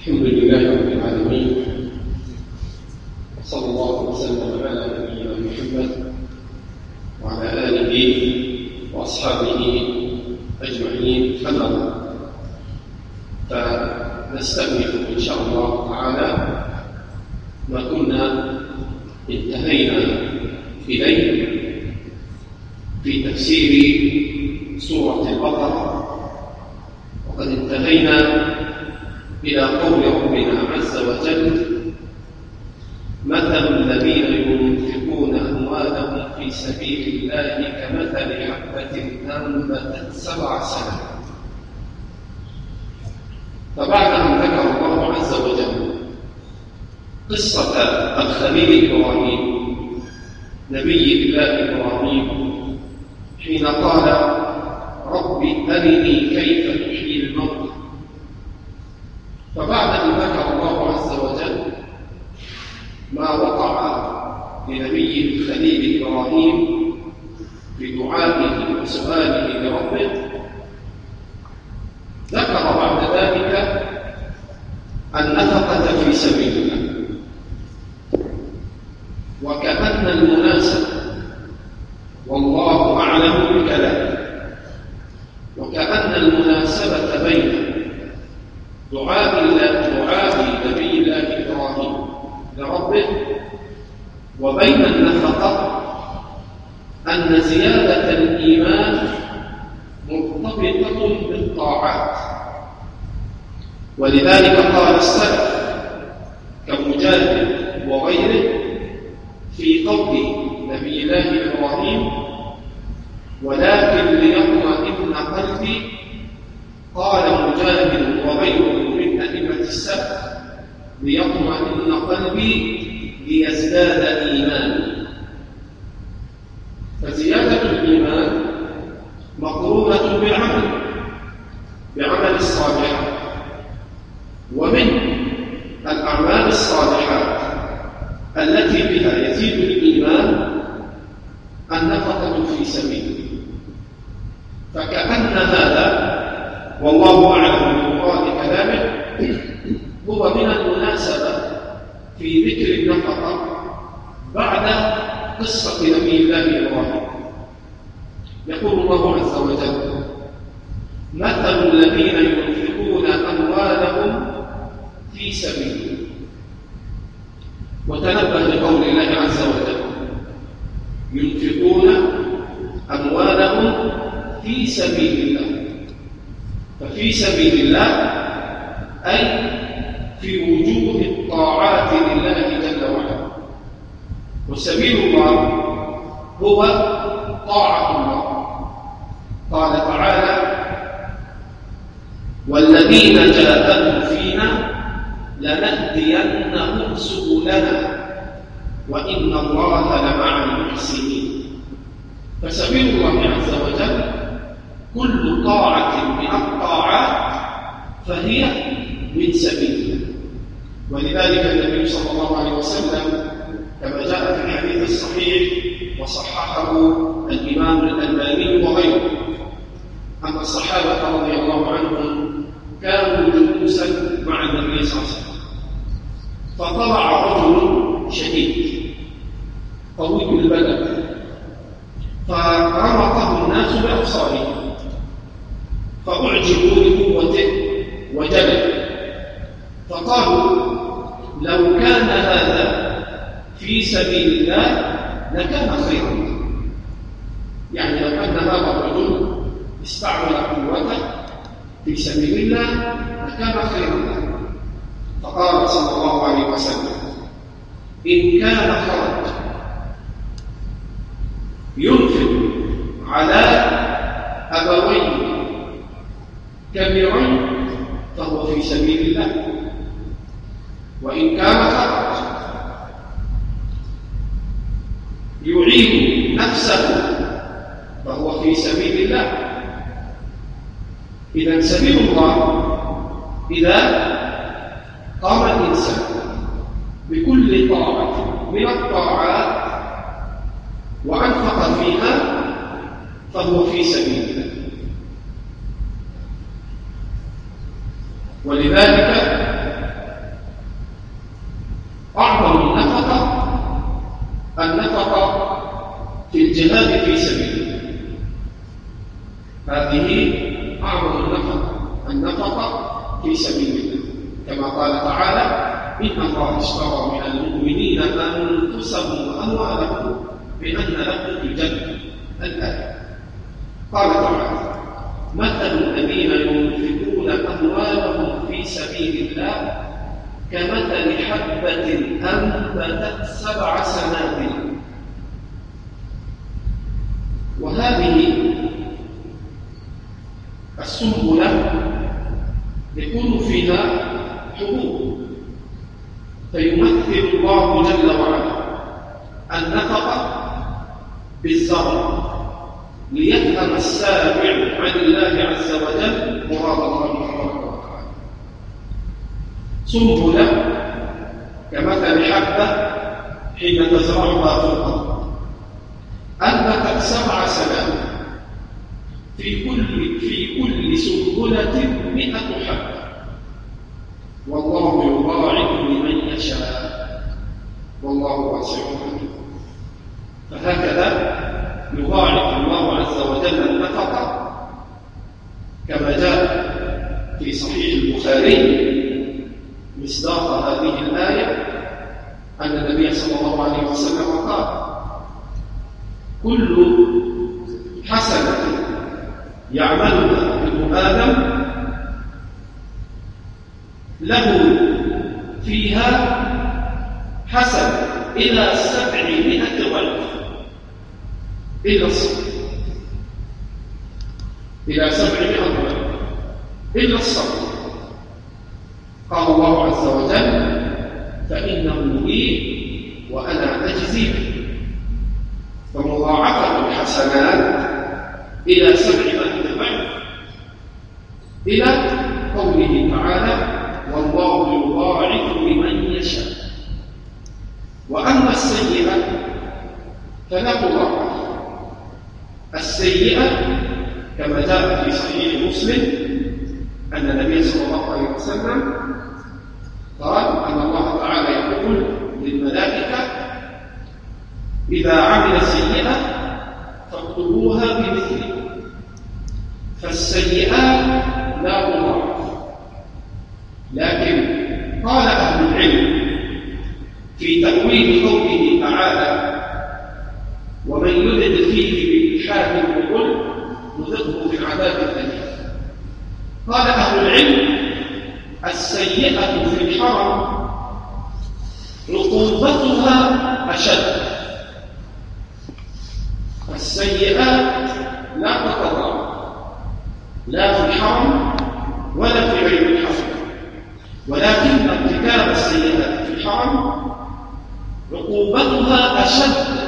الحمد لله رب العالمين. صلى الله وسلم على نبينا محمد وعلى آله وأصحابه أجمعين. أما فنستأنف إن شاء الله تعالى ما كنا انتهينا إليه في تفسير سورة البقرة. وقد انتهينا إلى قول ربنا عز وجل مثل الذين ينفقون أموالهم في سبيل الله كمثل حبة أنبتت سبع سنوات فبعد أن ذكر الله عز وجل قصة الخليل إبراهيم نبي الله إبراهيم حين قال رب أرني كيف تحيي الموتى فبعد أن ذكر الله عز وجل ما وقع لنبي الخليل إبراهيم في دعائه وسؤاله لربه ذكر بعد ذلك النفقة في سبيل الله وكأن المناسب والله أعلم بكلامه وكأن المناسبة بين دعاء دعاء نبي الله إبراهيم لربه وبين النفقة أن زيادة الإيمان مرتبطة بالطاعات. ولذلك قال السلف كمجاهد وغيره في قول نبي الله إبراهيم ولكن ليطمئن قلبي قال مجاهد وغيره من أئمة السلف ليطمئن قلبي ليزداد إيمانا فزيادة الإيمان مقرونة بالعمل بعمل الصالحات ومن الأعمال الصالحات التي بها يزيد الإيمان النفقة في سبيله فكأن هذا والله أعلم بمراد كلامه هو من المناسبة في ذكر النفقة بعد قصة نبي الله إبراهيم يقول الله عز وجل مثل الذين ينفقون أموالهم في سبيله وتنبه لقول الله عز وجل ينفقون أموالهم في سبيل الله ففي سبيل الله أي في وجوه الطاعات لله جل وعلا وسبيل الله هو طاعة الله. قال تعالى والذين جاهدوا فينا لنهدينهم سبلنا وإن الله لمع المحسنين. فسبيل الله عز وجل كل طاعة من الطاعات فهي من سبيل الله ولذلك النبي صلى الله عليه وسلم كما جاء في الحديث الصحيح وصححه الإمام الألباني وغيره. أن الصحابة رضي الله عنهم كانوا جلوسا مع النبي صلى الله عليه وسلم فطلع رجل شديد طويل البدن فرمقه الناس بأبصارهم فأعجبوا لقوته وجلد فقالوا لو كان هذا في سبيل الله لكان خيرا يعني لو كان هذا الرجل استعمل قوته في سبيل الله لكان خيرا له فقال صلى الله عليه وسلم إن كان خرج ينفق على أبوين كبيرين فهو في سبيل الله وإن كان خرج يعين نفسه فهو في سبيل الله. إذا سبيل الله إذا قام الإنسان بكل طاعة من الطاعات وأنفق فيها فهو في سبيل الله. ولذلك أعظم النفقة النفقة في سبيل الله كما قال تعالى إن الله اشترى من المؤمنين أنفسهم وأموالهم بأن لهم الجنة الآية قال تعالى مثل الذين ينفقون أموالهم في سبيل الله كمثل حبة أنبتت سبع سنابل وهذه السنبلة يكون فيها حبوب فيمثل الله جل وعلا النفقة بالزرع ليفهم السامع عن الله عز وجل مراد الله تبارك وتعالى سنبلة كمثل حبة حين تزرعها في الأرض أنبتت سبع سنوات في كل في كل سنبلة مئة حبة والله يضاعف لمن يشاء. والله واسع. عليم فهكذا يضاعف الله عز وجل النفقة كما جاء في صحيح البخاري مصداق هذه الآية أن النبي صلى الله عليه وسلم قال كل حسنة يعملها آدم له فيها حسن إلى سبعمائة ضعف إلا الصبر إلى سبعمائة ضعف إلا الصبر قال الله عز وجل فإنه لي وأنا أجزي. به فمضاعفة الحسنات إلى ضعف إلى قوله تعالى والله يضاعف لمن يشاء وأما السيئة فلا تضاعف السيئة كما جاء في صحيح مسلم أن النبي صلى الله عليه وسلم قال أن الله تعالى يقول للملائكة إذا عمل سيئة فاكتبوها بمثله فالسيئات لا تضاعف لكن قال أهل العلم في تأويل قوله تعالى ومن يرد فيه بإلحاد بظلم نذقه في العذاب الأليم قال أهل العلم السيئة في الحرم عقوبتها أشد. السيئات لا تتضاعف لا في الحرم ولا في غير الحرم. ولكن ارتكاب السيئات في الحرم عقوبتها أشد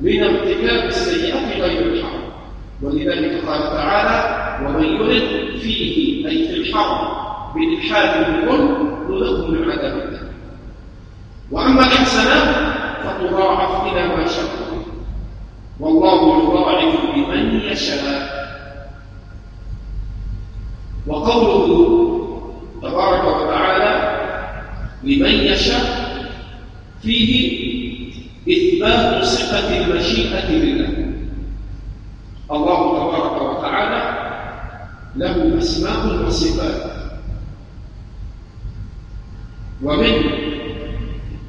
من ارتكاب السيئة غير الحرم ولذلك قال تعالى ومن يرد فيه أي في الحرم بإلحاد بالظلم نذقه من عذاب الله وأما الحسنات فتضاعف إلى ما شاء. والله يضاعف لمن يشاء. وقوله تبارك وتعالى لمن يشاء فيه إثبات صفة المشيئة لله. الله تبارك وتعالى له أسماء وصفات. ومن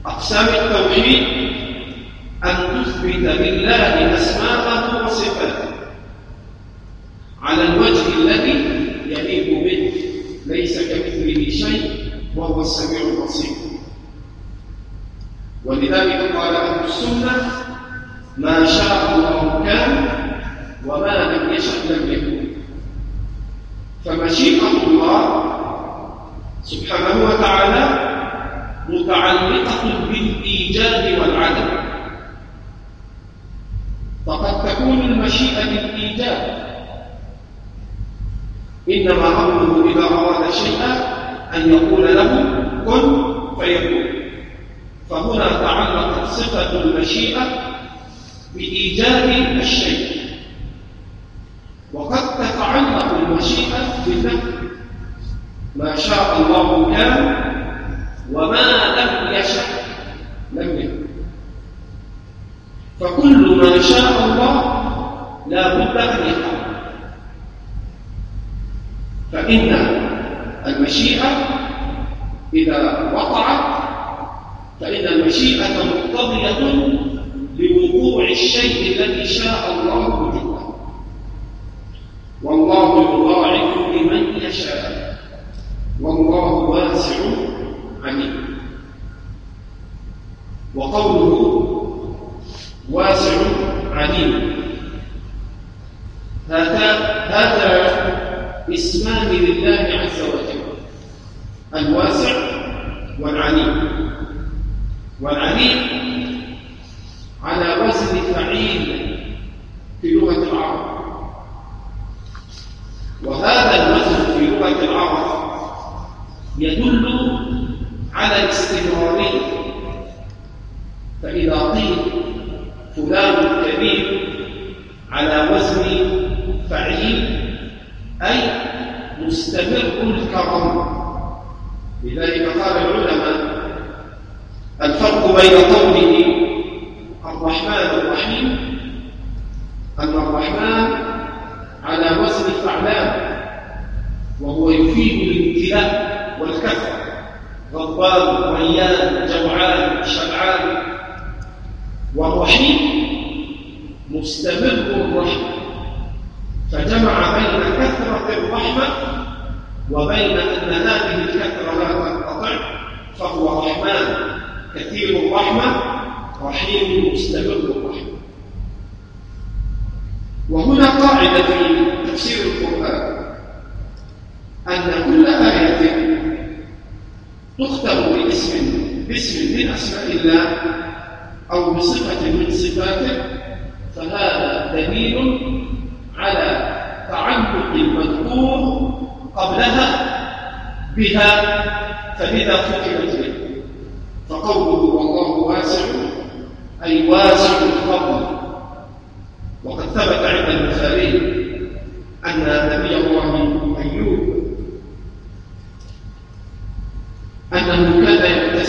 أقسام التوحيد أن تثبت لله أسماءه وصفاته على الوجه الذي يليق به ليس كمثله شيء وهو السميع البصير قال أهل السنة ما شاء الله كان وما لم يشأ لم يكن. فمشيئة الله سبحانه وتعالى متعلقة بالإيجاد والعدم فقد تكون المشيئة بالإيجاد إنما أمره إذا أراد شيئا أن يقول له كن فيكون. فهنا تعلقت صفة المشيئة بإيجاد الشيء. وقد تتعلق المشيئة بفهم ما شاء الله كان وما لم يشأ لم يكن. فكل ما شاء الله لا بد أن يقع فإن المشيئة إذا وقعت فإن المشيئة مقتضية لوقوع الشيء الذي شاء الله وجوده والله يضاعف لمن يشاء. والله واسع عليم. وقوله واسع عليم. هذا هذا اسمان لله عز وجل. الواسع والعليم.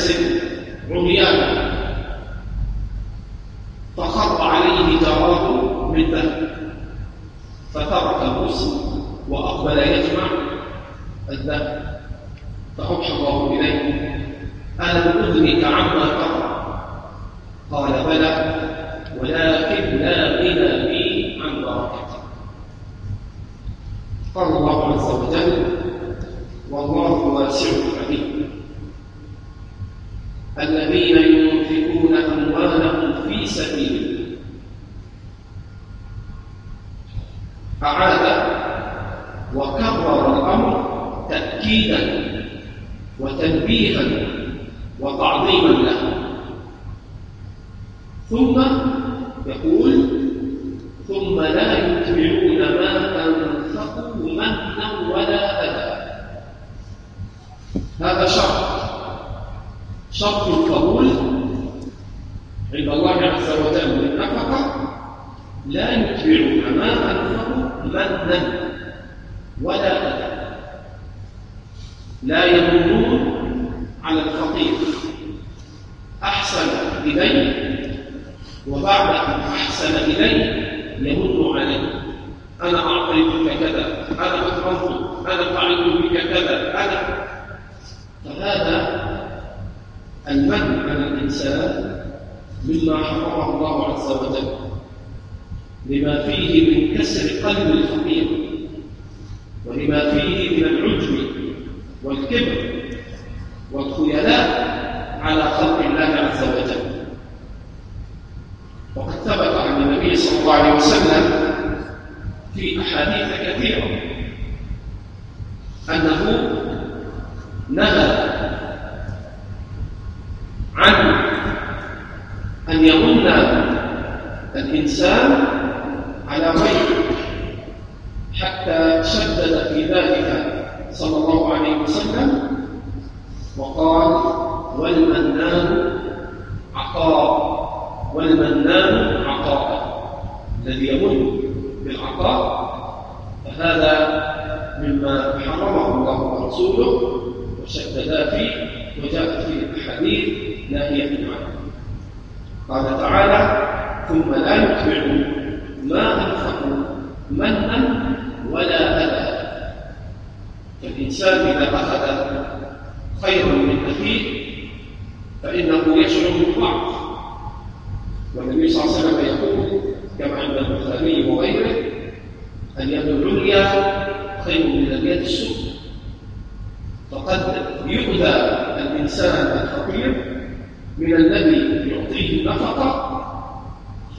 ser. المنع على الإنسان مما حرمه الله عز وجل لما فيه من كسر قلب الفقير ولما فيه من العجب والكبر.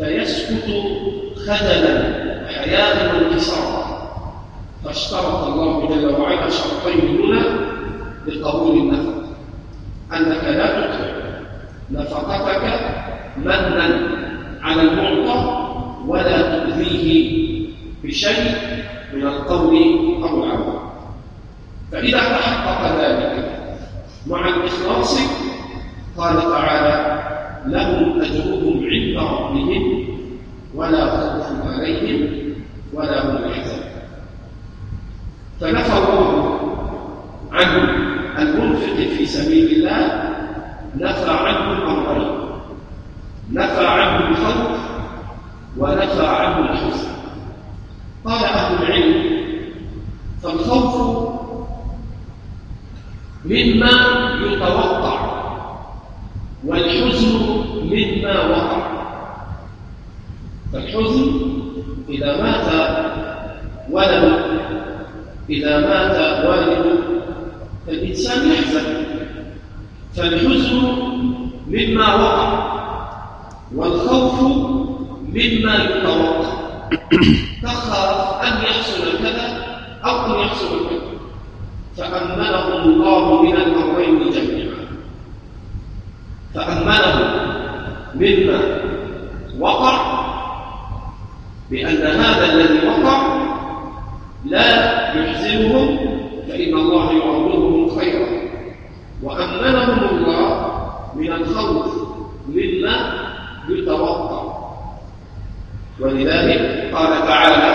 فيسكت خجلا حياء وانكسارا فاشترط الله جل وعلا شرطين هنا لقبول النفقة. أنك لا تدخل نفقتك منا على المعطى ولا تؤذيه بشيء من القول أو العمل. فإذا تحقق ذلك مع الإخلاص قال تعالى لهم أجرهم عند ربهم ولا خوف عليهم ولا هم يحزنون. فنفى الله عن المنفق في سبيل الله نفى عنه الأمرين نفى عنه الخوف ونفى عنه الحزن. قال أهل العلم فالخوف مما يتوقع والحزن مما وقع. فالحزن إذا مات ولد. إذا مات والد فالإنسان يحزن. فالحزن مما وقع والخوف مما يتوقع. تخاف أن يحصل كذا أو أن يحصل كذا. فأمنهم الله من الأمرين جميعا. فأمنهم مما وقع بأن هذا الذي وقع لا يحزنهم فإن الله يعوضهم خيرا. وأمنهم الله من الخوف مما يتوقع. ولذلك قال تعالى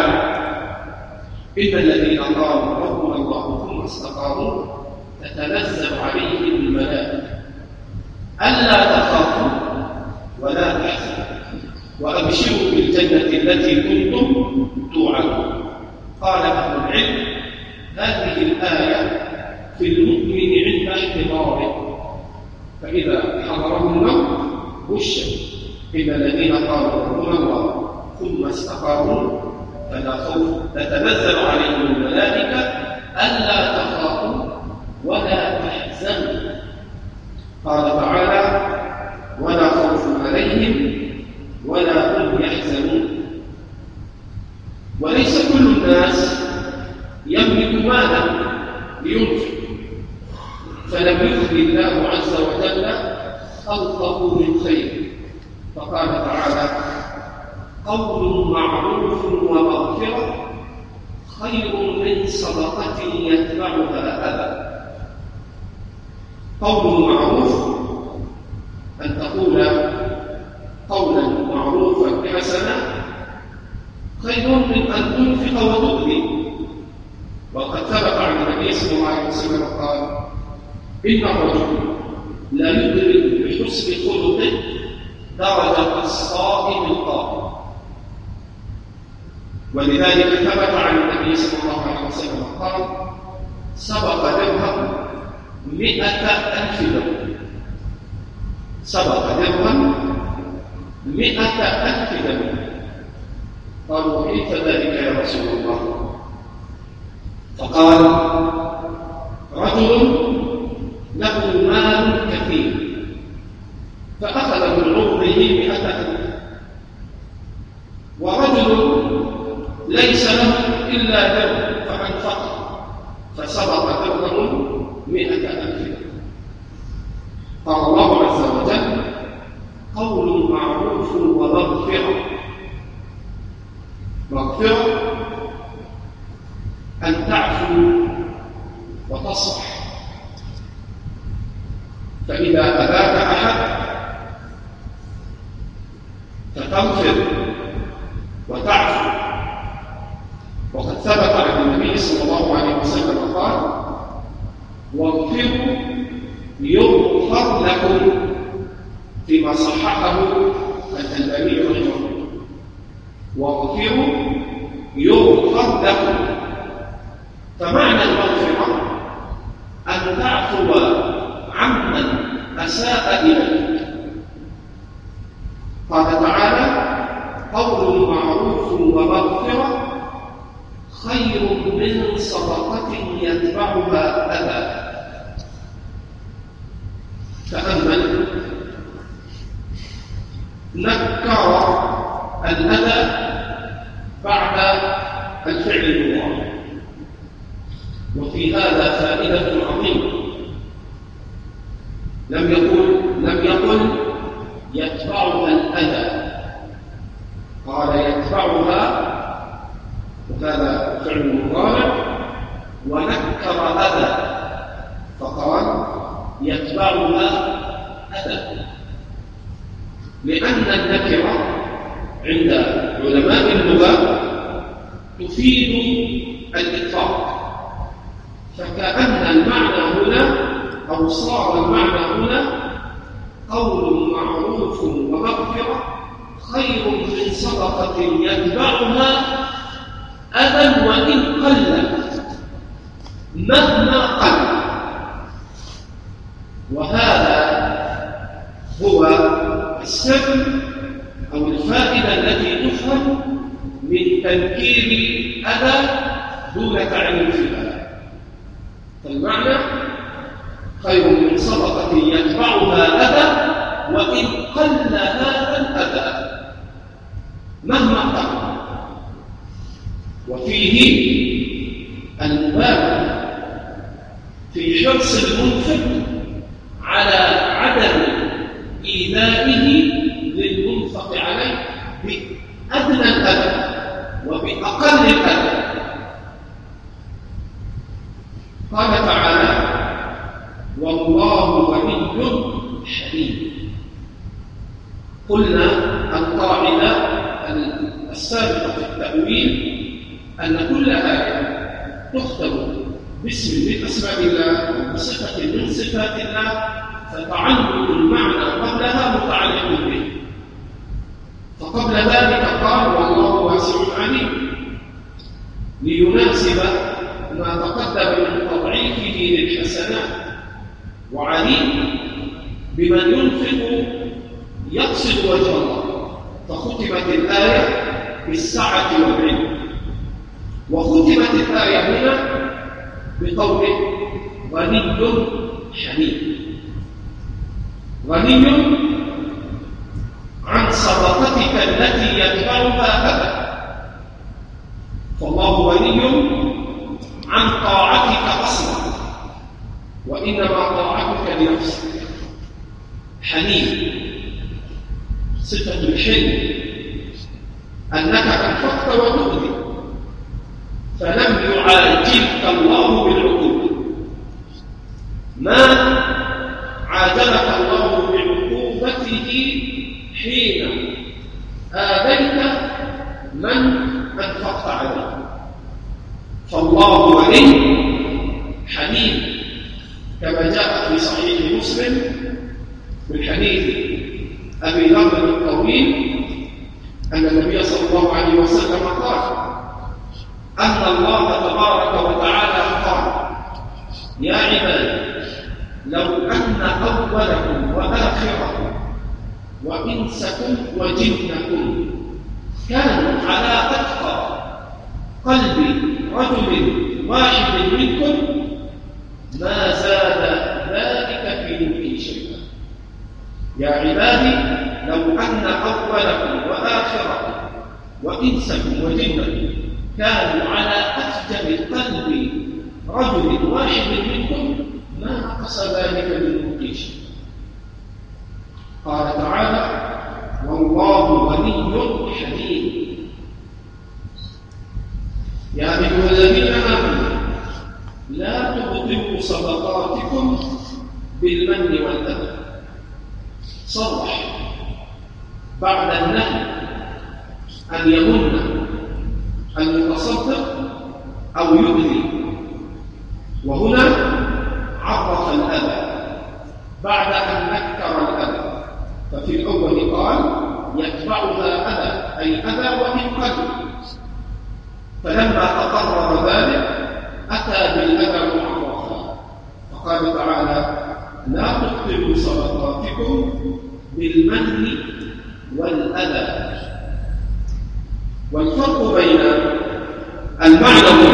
إن الذين قالوا ربنا الله ثم استقاموا تتنزل عليهم الملائكة ألا تخافوا ولا تحزنوا وأبشروا بالجنة التي كنتم توعدون. قال أهل العلم هذه الآية في المؤمن عند احتضاره. فإذا حضره الموت بشر إن الذين قالوا ربنا الله ثم استقاموا فلا خوف تتنزل عليهم الملائكة ألا تخافوا ولا تحزنوا قال تعالى ولا خوف عليهم ولا هم يحزنون وليس كل الناس يملك مالا لينفق فلم يخبر الله عز وجل خلقه من خير فقال تعالى قول معروف ومغفرة خير من صدقة يتبعها أذى قول معروف أن تقول قولا معروفا حسنا خير من أن تنفق وتؤذي وقد النبي صلى الله عليه وسلم قال إن الرجل لا يدرك بحسن خلقه درجة الصائم القائم. ولذلك ثبت عن النبي صلى الله عليه وسلم قال سبق درهم مئة ألف درهم سبق درهم مئة ألف درهم قالوا كيف ذلك يا رسول الله؟ فقال رجل له مال كثير. فأخذ من عمره مئة ألف. ورجل ليس له إلا درهم فأنفقه فسبق درهم مئة ألف. قال الله عز وجل قول معروف ومغفرة. مغفرة أساء إليه قال تعالى قول معروف ومغفرة خير من صدقة يتبعها أذى فيه أنواع في حرص المنفق عجبت الله بالعقوبة ما عاجبك الله بعقوبته حين وهنا عرف الأذى بعد أن نكر الأذى. ففي الأول قال يتبعها أذى أي أذى ومن قلب فلما تقرر ذلك أتى بالأذى معرفا. فقال تعالى لا تبطلوا صدقاتكم بالمن والأذى. والفرق بين المعنى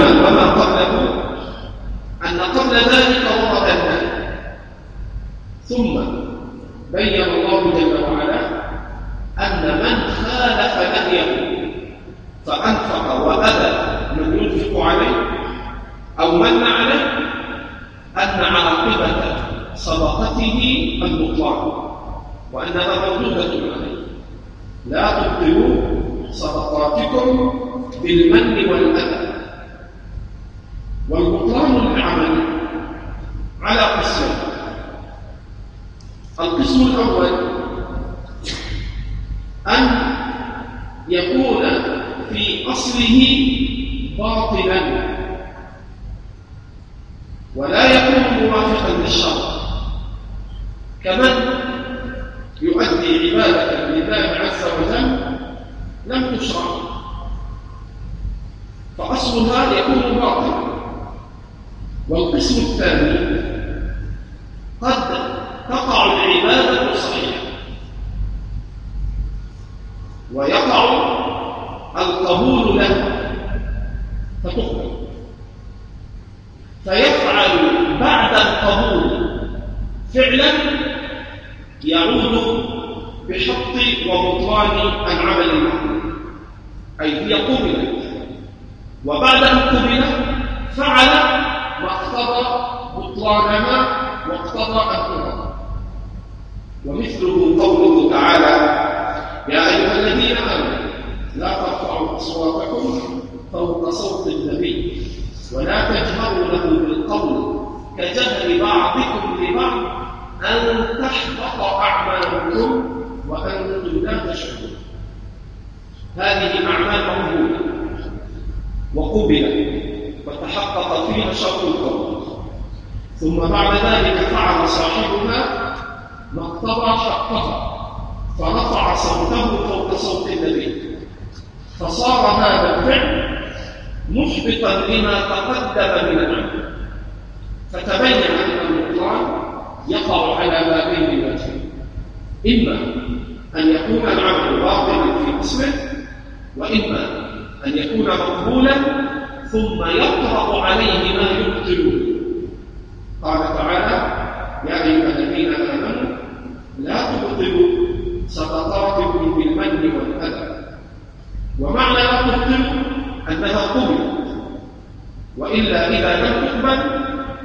والا إذا لم تقبل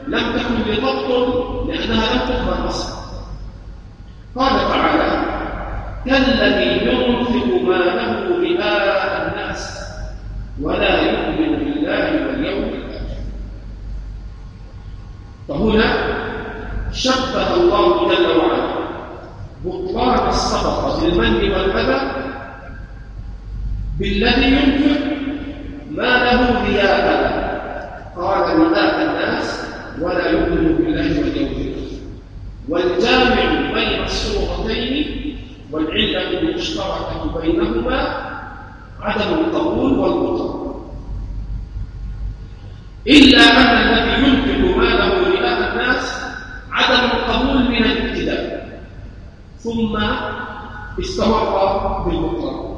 لم تكن بضبط لأنها لم تقبل أصلا قال تعالى كالذي ينفق ماله رئاء الناس ولا يؤمن بالله واليوم الآخر. فهنا شبه الله جل وعلا بطلان الصدقة بالمن والأذى بالذي ينفق ماله رياء قال رئاء الناس ولا يؤمن بالله واليوم الآخر والجامع بين الصورتين والعله بينهما عدم القبول والبطل إلا أن الذي ينفق ماله رئاء الناس عدم القبول من الابتداء ثم استمر بالبطلان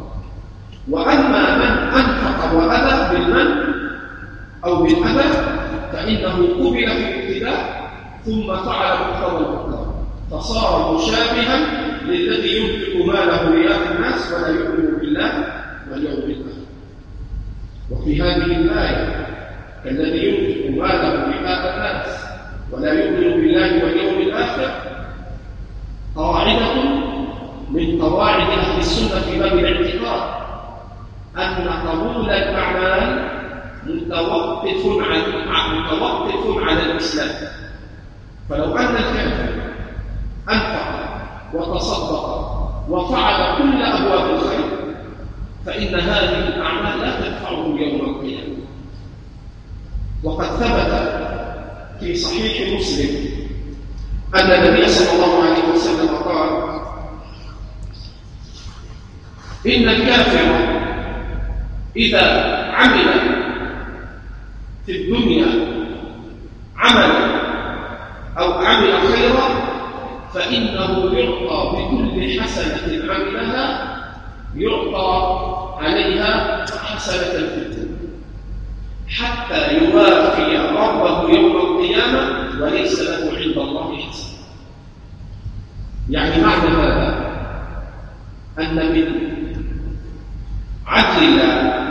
وأما من أنفق واذى بالمن أو بالأذى فإنه قبل في الابتداء ثم فعل مقتضى فصار مشابها للذي ينفق ماله رياء الناس ولا يؤمن بالله واليوم الآخر. وفي هذه الآية الذي ينفق ماله رياء الناس ولا يؤمن بالله واليوم الآخر قاعدة من قواعد أهل السنة في باب الاعتقاد أن قبول الأعمال متوقف عن متوقف على الإسلام. فلو أن الكافر وتصدق وفعل كل أبواب الخير فإن هذه الأعمال لا تنفعه يوم القيامة. وقد ثبت في صحيح مسلم أن النبي صلى الله عليه وسلم قال إن الكافر إذا عمل في الدنيا عملا أو عمل خيرا فإنه يعطى بكل حسنة عملها يعطى عليها حسنة في الدنيا حتى يوافي ربه يوم القيامة وليس له عند الله حساب يعني معنى هذا أن من عدل الله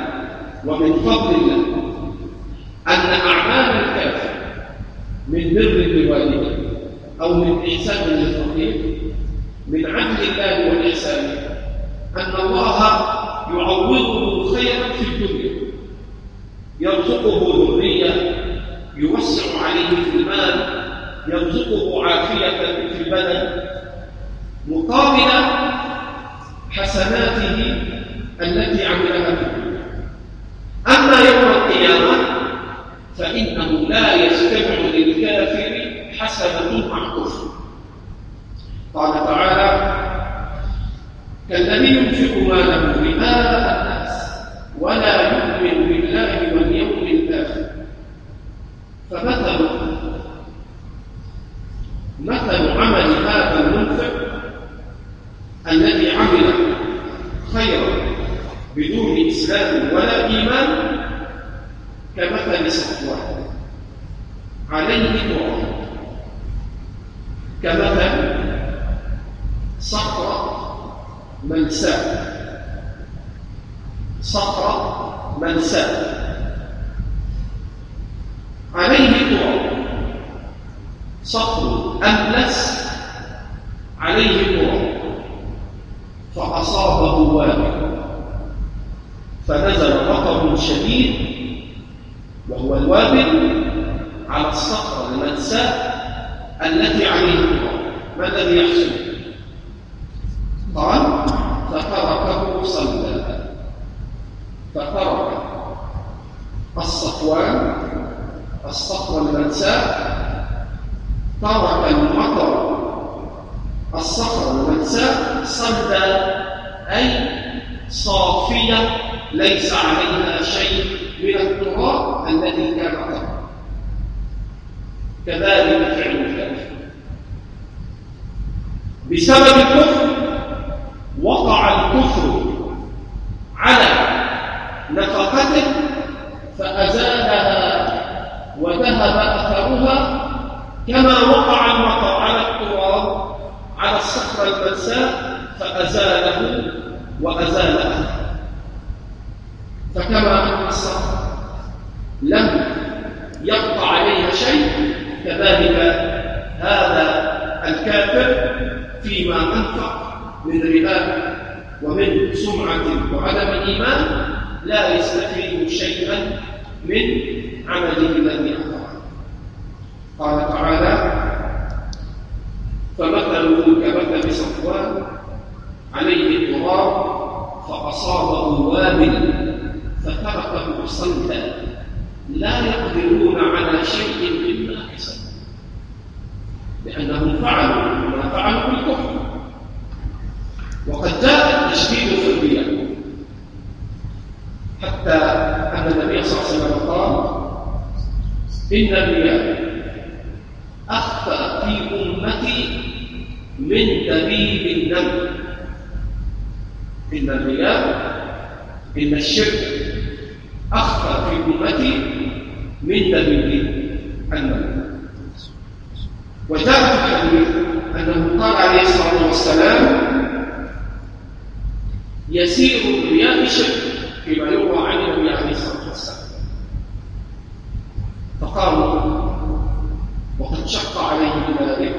ومن فضل الله أن أعمال الكافر من بر بوالده أو من إحسان للفقير من عدل الله والإحسان أن الله يعوضه خيرا في الدنيا يرزقه ذرية يوسع عليه في المال يرزقه عافية في البدن مقابل حسناته التي عملها في الدنيا أما يوم القيامة فإنه لا يجتمع للكافر حسنة مع كفر. قال تعالى كالذي ينفق ماله رئاء الناس ولا يؤمن بالله واليوم الآخر. فمثل مثل عمل هذا المنفق الذي عمل خيرا بدون إسلام ولا إيمان كمثل صفوان عليه تراب كمثل صخرة منساة صخرة منساة عليه تراب صخر أملس عليه تراب فأصابه وابل فنزل مطر شديد وهو الوابل على الصخرة المنساة التي عليه التراب ما الذي يحصل؟ قال فتركه صلى فترك الصفوان الصخرة المنساة ترك المطر الصخرة المنساة صلى أي صافية ليس عليها شيء من التراب الذي كان قبل كذلك فعل الكافر بسبب الكفر وقع الكفر على نفقته فأزالها وذهب أثرها كما وقع المطر على التراب على الصخرة المنساء فأزاله وأزال أثره فكما أن الصخرة لم يبقى عليها شيء كذلك هذا الكافر فيما أنفق من رئاء ومن سمعة وعدم إيمان لا يستفيد شيئا من عمله الذي أنفق قال تعالى فمثله كمثل صفوان عليه التراب فأصابه وابل فتركه صلدا لا يقدرون على شيء مما كسبوا لأنهم فعلوا ما فعلوا بالكفر وقد جاء التشديد في الرياء حتى أن النبي صلى الله عليه وسلم قال إن الرياء أخفى في أمتي من دبيب النمل إن الرياء إن الشرك أخفى في أمتي من دبيب النمل وجاء في الحديث أنه قال عليه الصلاة والسلام يسير الرياء شرك فيما يروى عن النبي عليه الصلاة والسلام. فقالوا وقد شق عليه ذلك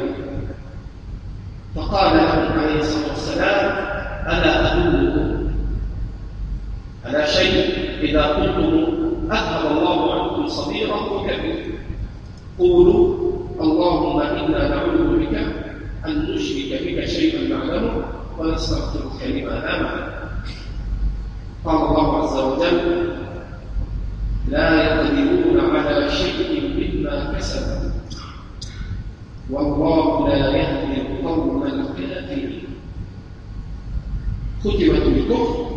فقال لهم عليه الصلاة والسلام ألا أدلكم على شيء إذا قلتم أذهب الله عنكم صغيرا وكبيرا. قولوا اللهم إنا نعوذ بك أن نشرك بك شيئا نعلمه ونستغفرك لما لا الله عز وجل لا يقدرون على شيء مما كسبوا. والله لا يهدي القوم الكافرين. ختمت بالكفر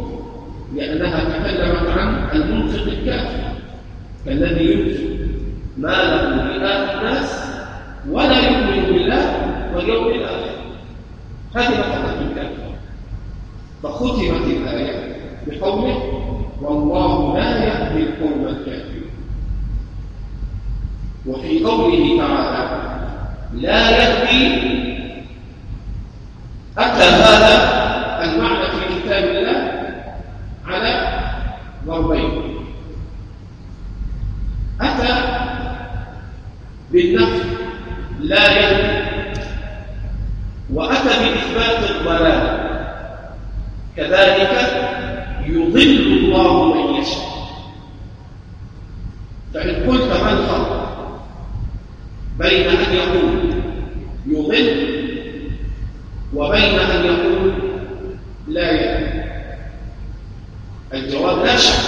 لأنها تكلمت عن المنفق الكافر كالذي ينفق ماله رئاء الناس ولا يؤمن بالله واليوم الآخر. هذه فقط الكافر. فختمت الآية بقوله والله لا يهدي القوم الكافرين. وفي قوله تعالى لا يهدي أتى هذا المعنى في كتاب الله على ضربين. أتى بالنفي لا يهدي وأتى بإثبات الضلال. كذلك فإن قلت ما الفرق بين أن يقول يضل وبين أن يقول لا يغل الجواب لا شك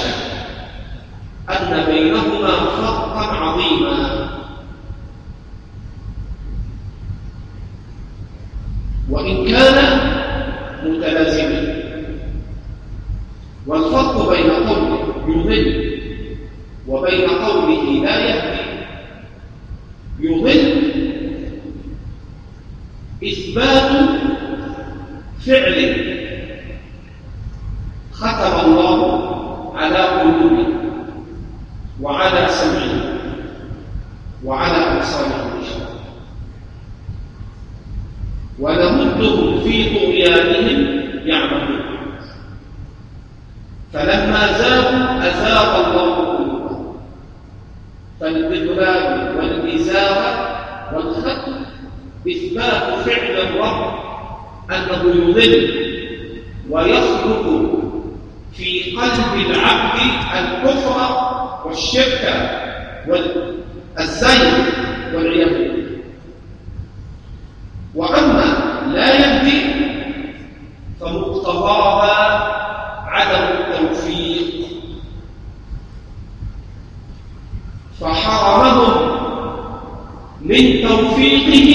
من توفيقه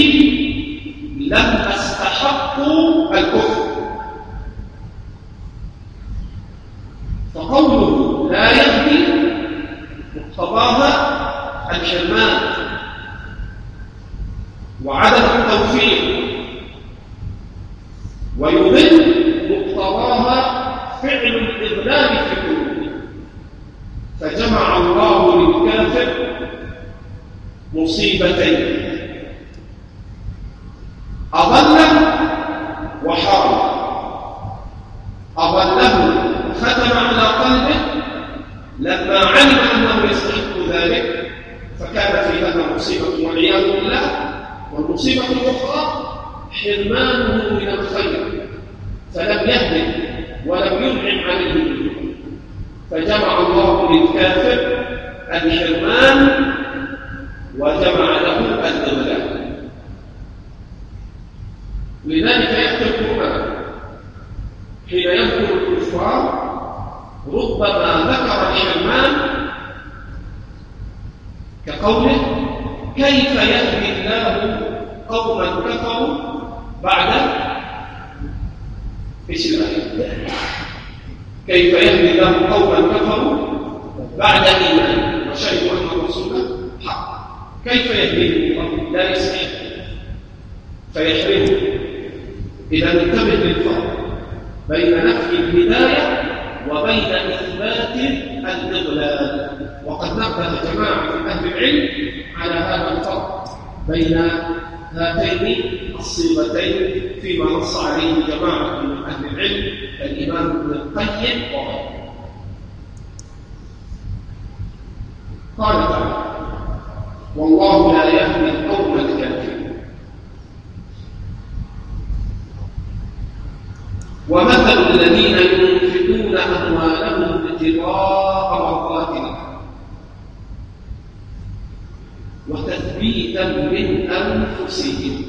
لم أستحقوا الكفر. إذا ننتبه للفرق بين نفي الهداية وبين إثبات الإضلال وقد نبه جماعة من أهل العلم على هذا الفرق بين هاتين الصيغتين فيما نص عليه جماعة من أهل العلم كالإمام ابن القيم وغيره. قال تعالى والله لا يهدي الذين ينفقون أموالهم ابتغاء مرضات الله وتثبيتا من أنفسهم.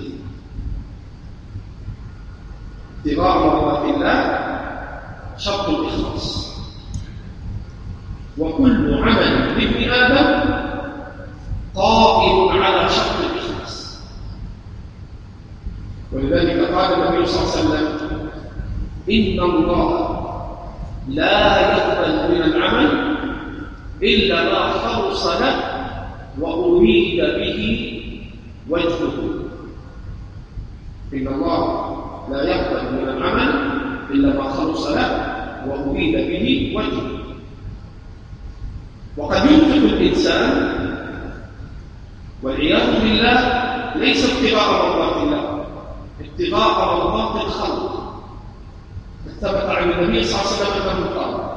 صلى الله عليه وسلم انه قال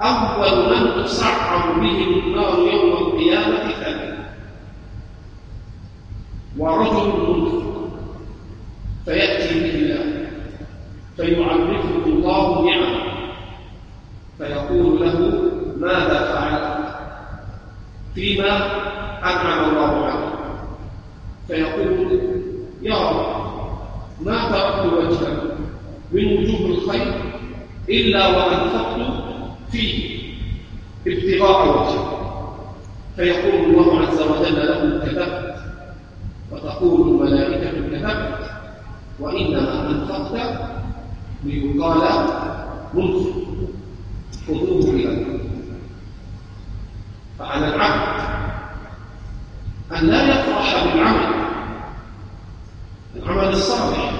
اول من تسعر بهم النار يوم القيامه ثلاثة ورجل منفق فياتي به الله فيعرفه الله نعمه فيقول له ماذا فعلت فيما أنعم الله عليه فيقول يا رب ما تركت وجها من وجوه الخير إلا وأنفقت فيه ابتغاء وجهه فيقول الله عز وجل له كذبت وتقول الملائكة كذبت وإنما أنفقت ليقال منفق خذوه إلى فعلى العبد أن لا يفرح بالعمل العمل الصالح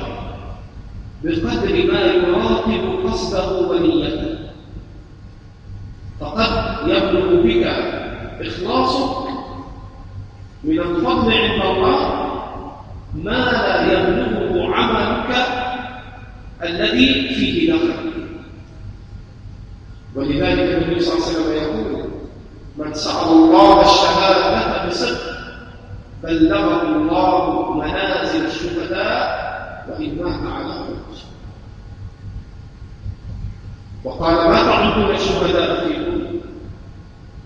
بقدر ما يراقب قصده ونيته فقد يبلغ بك إخلاصك من الفضل عند الله ما لا يبلغه عملك الذي فيه دخل ولذلك النبي صلى الله عليه وسلم يقول من سأل الله الشهادة بصدق بلغه الله منازل الشهداء وإن مات على موت وقال ما تعدون الشهداء فيكم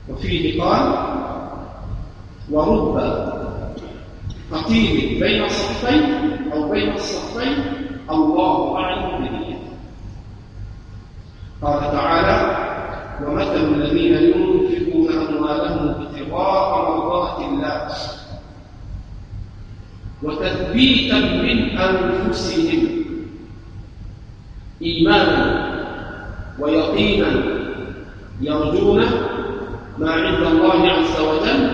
وفيه قال ورب قتيل بين صفين أو بين الصفين الله أعلم بنيته قال تعالى ومثل الذين ينفقون أموالهم ابتغاء مرضات الله وتثبيتا من أنفسهم إيمانا ويقينا يرجون ما عند الله عز وجل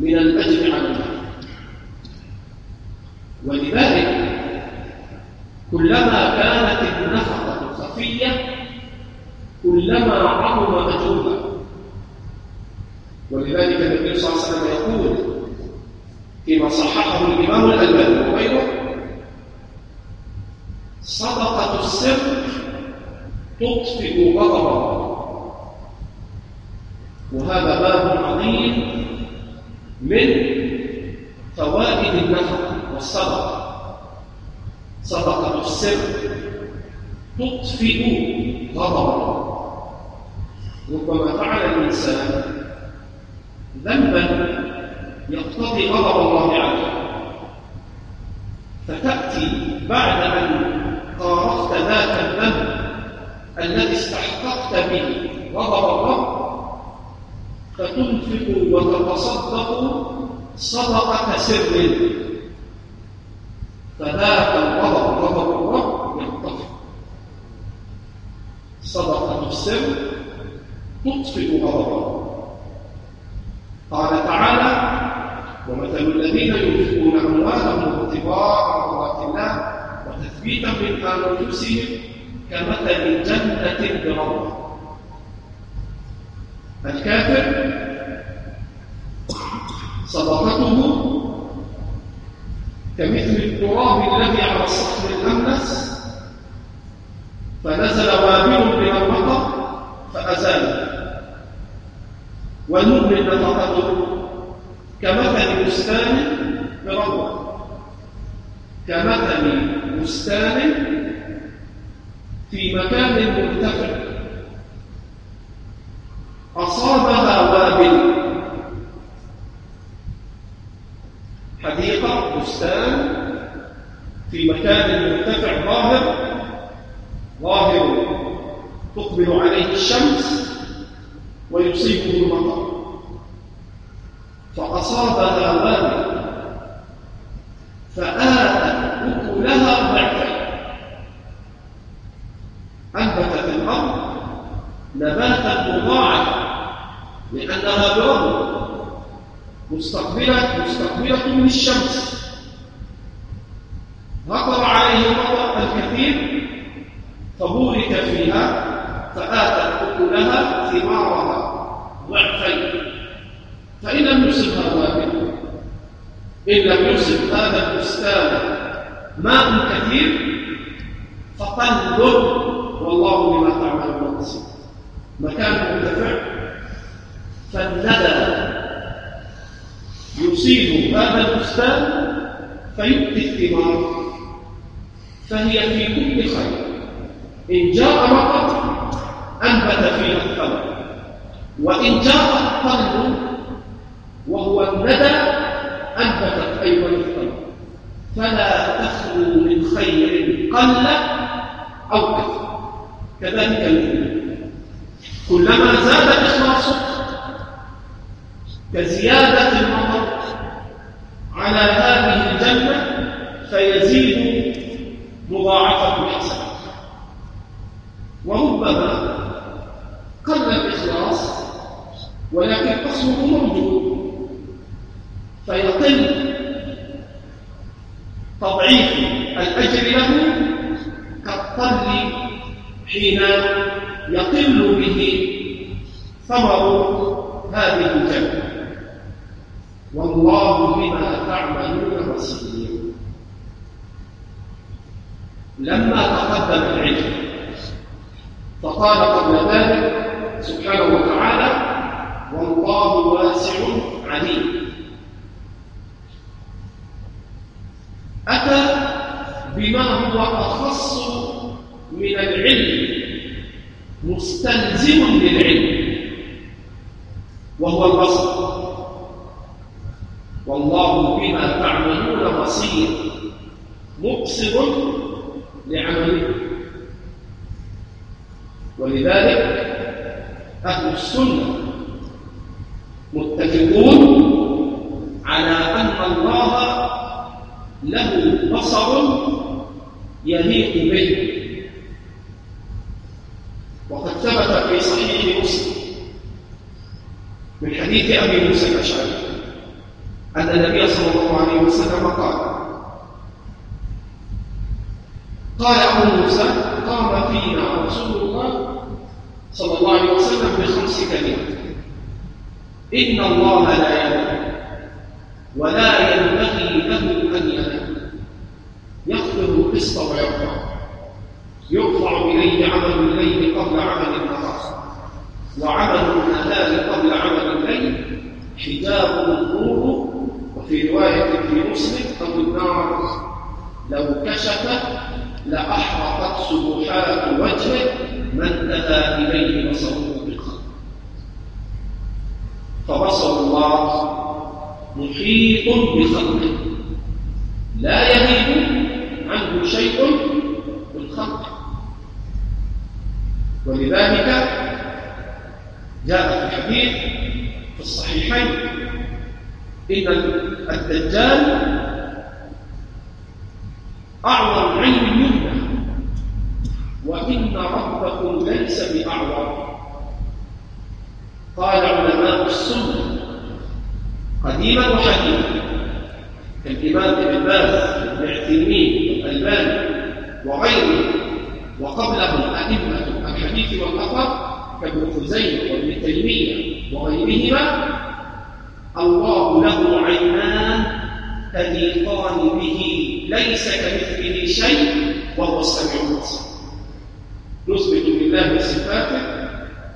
من الأجر على الله ولذلك كلما كانت النفقة خفية كلما عظم أجرها. ولذلك النبي صلى الله عليه وسلم يقول فيما صححه الإمام الألباني وغيره صدقة السر تطفئ غضب وهذا باب عظيم من فوائد النفقة والصدقة. صدقة السر تطفئ غضب ربما فعل الإنسان ذنبا يقتضي غضب الله عليه. فتأتي بعد أن قارفت ذاك الذنب الذي استحققت به غضب الرب فتنفق وتتصدق صدقة سر. فذاك الغضب غضب الرب ينطفئ. صدقة السر تطفئ غضبه. قال تعالى ومثل الذين ينفقون أموالهم ابتغاء مرضات الله وتثبيتا من أنفسهم كمثل جنة بربه الكافر صدقته كمثل التراب الذي على الصخر الأملس فنزل وابل من المطر فأزاله والمؤمن نفقته كمثل بستان بروضة كمثل بستان في مكان مرتفع. أصابها وابل. حديقة بستان في مكان مرتفع ظاهر. ظاهر تقبل عليه الشمس ويصيبه المطر. فأصابها وابل. فآتت أكلها ضعفين أنبتت الأرض نباتا مستقبلة مستقبلة من الشمس. غطر عليه المطر الكثير فبورك فيها فآتت أكلها ثمارها ضعفين. فإن لم إن لم يصب هذا البستان ماء كثير فطل والله بما تعملون بصير. مكان مرتفع فالندى يصيب هذا البستان فيؤتي الثمار فهي في كل خير. إن جاء مطر أنبت فيها الثمر وإن جاء الطل وهو الندى أنبتت أيضا الثمر فلا تخلو من خير قل أو كثر. كذلك المؤمن. كلما زاد إخلاصك كزيادة المطر على هذه الجنة فيزيد مضاعفة الحسنات وربما قل الإخلاص ولكن أصله موجود فيقل تضعيف الأجر له كالطل حين يقل به ثمر هذه الجنة والله بما تعملون بصير. لما تقدم العلم فقال قبل ذلك سبحانه وتعالى والله واسع عليم. أتى بما هو أخص من العلم مستلزم للعلم. وهو البصر. والله بما تعملون بصير. مبصر لعمله. ولذلك أهل السنة متفقون على أن الله له بصر يليق به وقد ثبت في صحيح مسلم من حديث أبي موسى الأشعري. أن النبي صلى الله عليه وسلم قال قال أبو موسى قام فينا رسول الله صلى الله عليه وسلم بخمس كلمات. إن الله لا ينام ولا ينبغي له أن ينام يخفض القسط ويرفع. يرفع إليه عمل الليل قبل عمل النهار. وعمل النهار قبل عمل الليل حجاب النور وفي رواية في مسلم أو النار لو كشف لأحرقت سبحات وجهه ما انتهى إليه بصره بالخلق فبصر الله محيط بخلقه. لا يغيب عنه شيء بالخلق. ولذلك جاء في في الصحيحين. إن الدجال أعظم علم يمنى وإن ربكم ليس بأعور قال علماء السنة قديما وحديثا كالإمام ابن باز ابن عثيمين والألباني وغيره وقبلهم أئمة الحديث والأثر كابن خزيمة وابن تيمية وغيرهما الله له عينان تليقان به ليس كمثله شيء وهو السميع البصير نثبت لله صفاته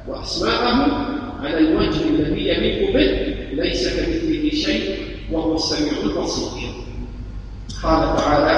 واسماءه على الوجه الذي يليق به ليس كمثله شيء وهو السميع البصير قال تعالى